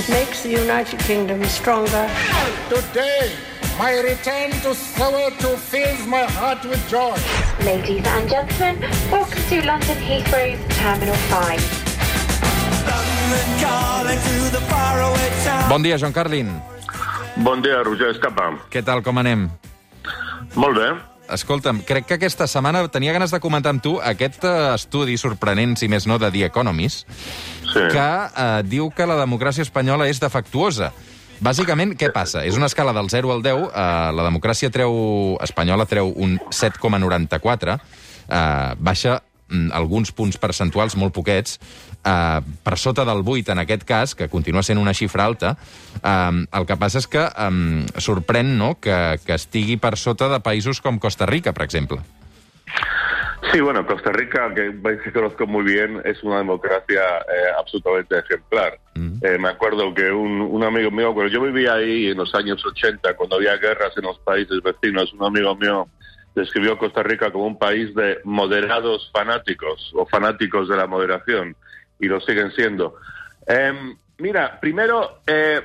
It makes the United Kingdom stronger. Today, my return to Soweto fills my heart with joy. Ladies and gentlemen, welcome to London Heathrow's Terminal 5. Bon dia, Joan Carlin. Bon dia, Roger Escapa. Què tal, com anem? Molt bé. Escolta'm, crec que aquesta setmana tenia ganes de comentar amb tu aquest eh, estudi sorprenent, si més no, de The Economist, Sí. que eh, diu que la democràcia espanyola és defectuosa. Bàsicament, què passa? És una escala del 0 al 10. Eh, la democràcia treu, espanyola treu un 7,94. Eh, baixa alguns punts percentuals, molt poquets, eh, per sota del 8 en aquest cas, que continua sent una xifra alta. Eh, el que passa és que eh, sorprèn no? que, que estigui per sota de països com Costa Rica, per exemple. Sí, bueno, Costa Rica, que un país que conozco muy bien, es una democracia eh, absolutamente ejemplar. Eh, me acuerdo que un, un amigo mío, cuando yo vivía ahí en los años 80, cuando había guerras en los países vecinos, un amigo mío describió Costa Rica como un país de moderados fanáticos o fanáticos de la moderación, y lo siguen siendo. Em, mira, primero, eh,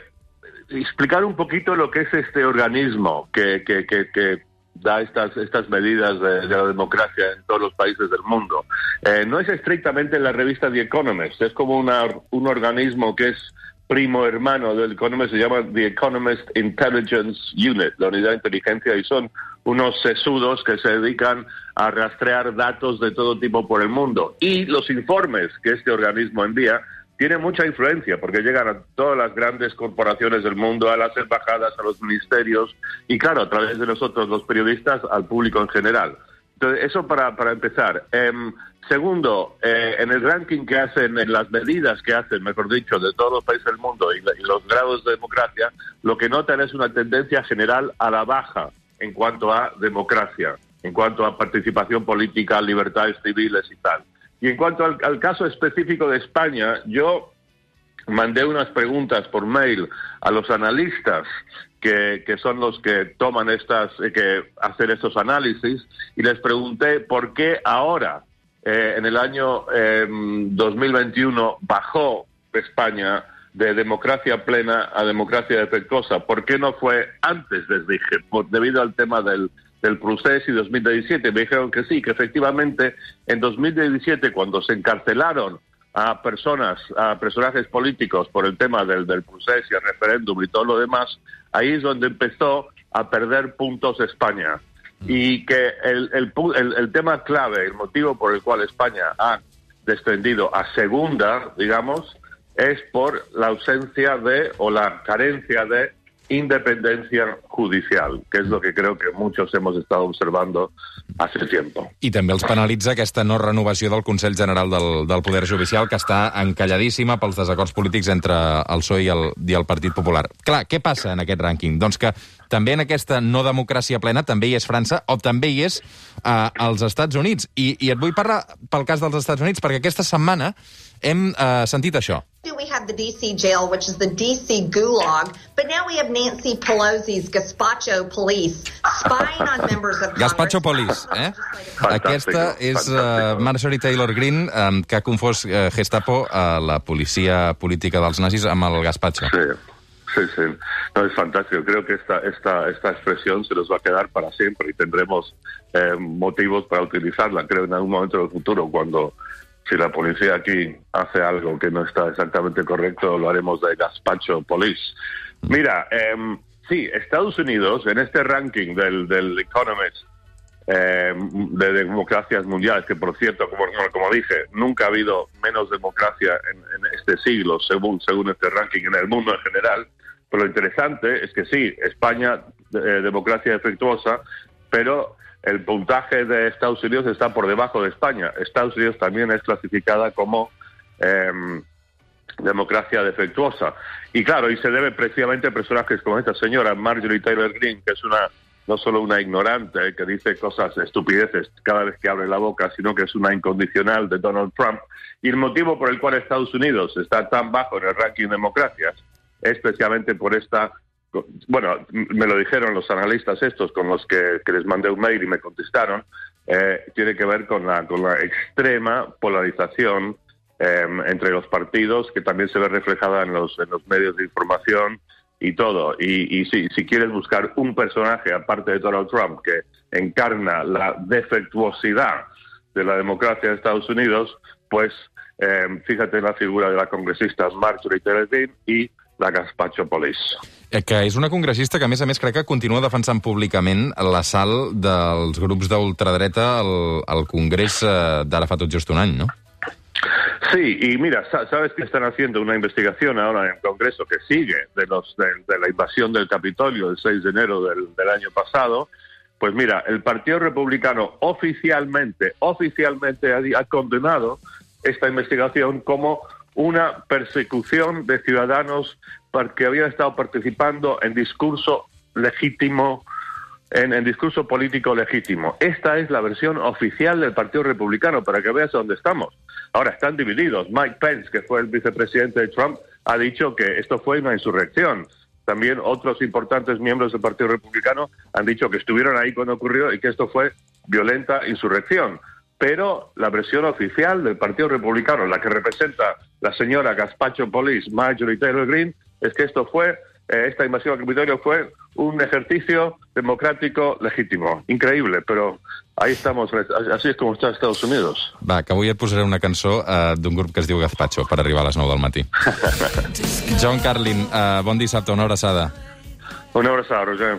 explicar un poquito lo que es este organismo que, que, que, que da estas, estas medidas de, de la democracia en todos los países del mundo. Eh, no es estrictamente la revista The Economist, es como una, un organismo que es primo hermano del Economist, se llama The Economist Intelligence Unit, la unidad de inteligencia, y son unos sesudos que se dedican a rastrear datos de todo tipo por el mundo. Y los informes que este organismo envía tienen mucha influencia porque llegan a todas las grandes corporaciones del mundo, a las embajadas, a los ministerios y, claro, a través de nosotros, los periodistas, al público en general. Entonces, eso para, para empezar. Em, segundo, eh, en el ranking que hacen, en las medidas que hacen, mejor dicho, de todos los países del mundo y, y los grados de democracia, lo que notan es una tendencia general a la baja en cuanto a democracia, en cuanto a participación política, libertades civiles y tal. Y en cuanto al, caso específico de España, yo mandé unas preguntas por mail a los analistas que, son los que toman estas, eh, que hacen estos análisis y les pregunté por qué ahora, eh, en el año eh, 2021, bajó España de democracia plena a democracia defectuosa. ¿Por qué no fue antes? Les dije, por, debido al tema del, del proceso y 2017. Me dijeron que sí, que efectivamente en 2017, cuando se encarcelaron a personas, a personajes políticos por el tema del, del proceso y el referéndum y todo lo demás, ahí es donde empezó a perder puntos España. Y que el, el, pu- el- el tema clave, el motivo por el cual España ha descendido a segunda, digamos, es por la ausencia de o la carencia de independencia judicial, que es lo que creo que muchos hemos estado observando hace tiempo. I també els penalitza aquesta no renovació del Consell General del, del Poder Judicial, que està encalladíssima pels desacords polítics entre el PSOE i el, i el Partit Popular. Clar, què passa en aquest rànquing? Doncs que també en aquesta no democràcia plena també hi és França o també hi és eh, els Estats Units. I, I et vull parlar pel cas dels Estats Units, perquè aquesta setmana hem eh, sentit això. We have the DC jail, which is the DC gulag, but now we have Nancy Pelosi's gazpacho police spying on members of Congress. Gaspacho Police, eh? Aquesta és uh, Marjorie Taylor Greene, um, que ha confós uh, Gestapo, uh, la policia política dels nazis, amb el Gaspacho. Sí, sí, sí. No, es fantástico. Creo que esta, esta, esta expresión se nos va a quedar para siempre y tendremos eh, motivos para utilizarla, creo, en algún momento del futuro, cuando si la policía aquí hace algo que no está exactamente correcto, lo haremos de Gaspacho Police. Mira, em, sí, Estados Unidos, en este ranking del, del Economist, eh, de democracias mundiales, que por cierto, como- como dije, nunca ha habido menos democracia en, en este siglo, según, según este ranking, en el mundo en general. Pero lo interesante es que sí, España, eh, democracia defectuosa, pero el puntaje de Estados Unidos está por debajo de España. Estados Unidos también es clasificada como em, democracia defectuosa. Y claro, y se debe precisamente a personajes como esta señora, Marjorie Taylor Greene, que es una no solo una ignorante eh, que dice cosas estupideces cada vez que abre la boca, sino que es una incondicional de Donald Trump. Y el motivo por el cual Estados Unidos está tan bajo en el ranking de democracias es especialmente por esta bueno, me lo dijeron los analistas estos con los que, les mandé un mail y me contestaron, eh, tiene que ver con la, extrema polarización eh, entre los partidos, que también se ve reflejada en los, medios de información y todo. Y, si, quieres buscar un personaje, aparte de Donald Trump, que encarna la defectuosidad de la democracia de Estados Unidos, pues eh, fíjate en la figura de la congresista Marjorie Taylor Greene y la Gaspacho Police. Eh, Que és una congressista que, a més a més, crec que continua defensant públicament l'assalt dels grups d'ultradreta al, al Congrés eh, d'ara fa tot just un any, no? Sí, y mira, sa- sabes que están haciendo una investigación ahora en el Congreso que sigue de, los, de, de la invasión del Capitolio el 6 de enero del, del año pasado. Pues mira, el Partido Republicano oficialmente, oficialmente ha, ha condenado esta investigación como una persecución de ciudadanos que habían estado participando en discurso legítimo en, en discurso político legítimo. Esta es la versión oficial del Partido Republicano, para que veas dónde estamos. Ahora están divididos. Mike Pence, que fue el vicepresidente de Trump, ha dicho que esto fue una insurrección. También otros importantes miembros del Partido Republicano han dicho que estuvieron ahí cuando ocurrió y que esto fue violenta insurrección. Pero la versión oficial del Partido Republicano, la que representa la señora Gaspacho Police, Marjorie Taylor Greene, es que esto fue, eh, esta invasión al Capitolio fue un ejercicio democrático legítimo. Increíble, pero ahí estamos, así es como está Estados Unidos. Va, que avui et posaré una cançó eh, d'un grup que es diu Gazpacho per arribar a les 9 del matí. John Carlin, eh, bon dissabte, una abraçada. Un abrazo, Roger.